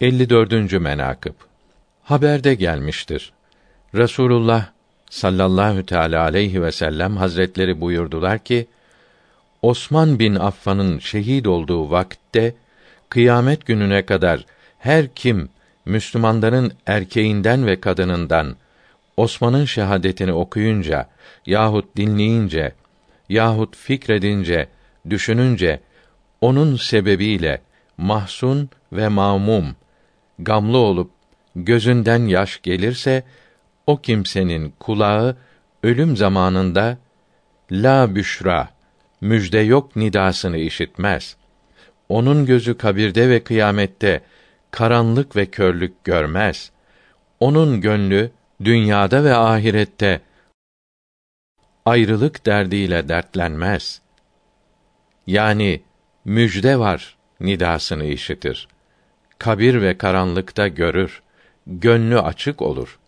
54. menakıb Haberde gelmiştir. Resulullah sallallahu teala aleyhi ve sellem hazretleri buyurdular ki Osman bin Affan'ın şehit olduğu vakitte kıyamet gününe kadar her kim Müslümanların erkeğinden ve kadınından Osman'ın şehadetini okuyunca yahut dinleyince yahut fikredince, düşününce onun sebebiyle mahzun ve mamum gamlı olup gözünden yaş gelirse o kimsenin kulağı ölüm zamanında la büşra müjde yok nidasını işitmez. Onun gözü kabirde ve kıyamette karanlık ve körlük görmez. Onun gönlü dünyada ve ahirette ayrılık derdiyle dertlenmez. Yani müjde var nidasını işitir. Kabir ve karanlıkta görür. Gönlü açık olur.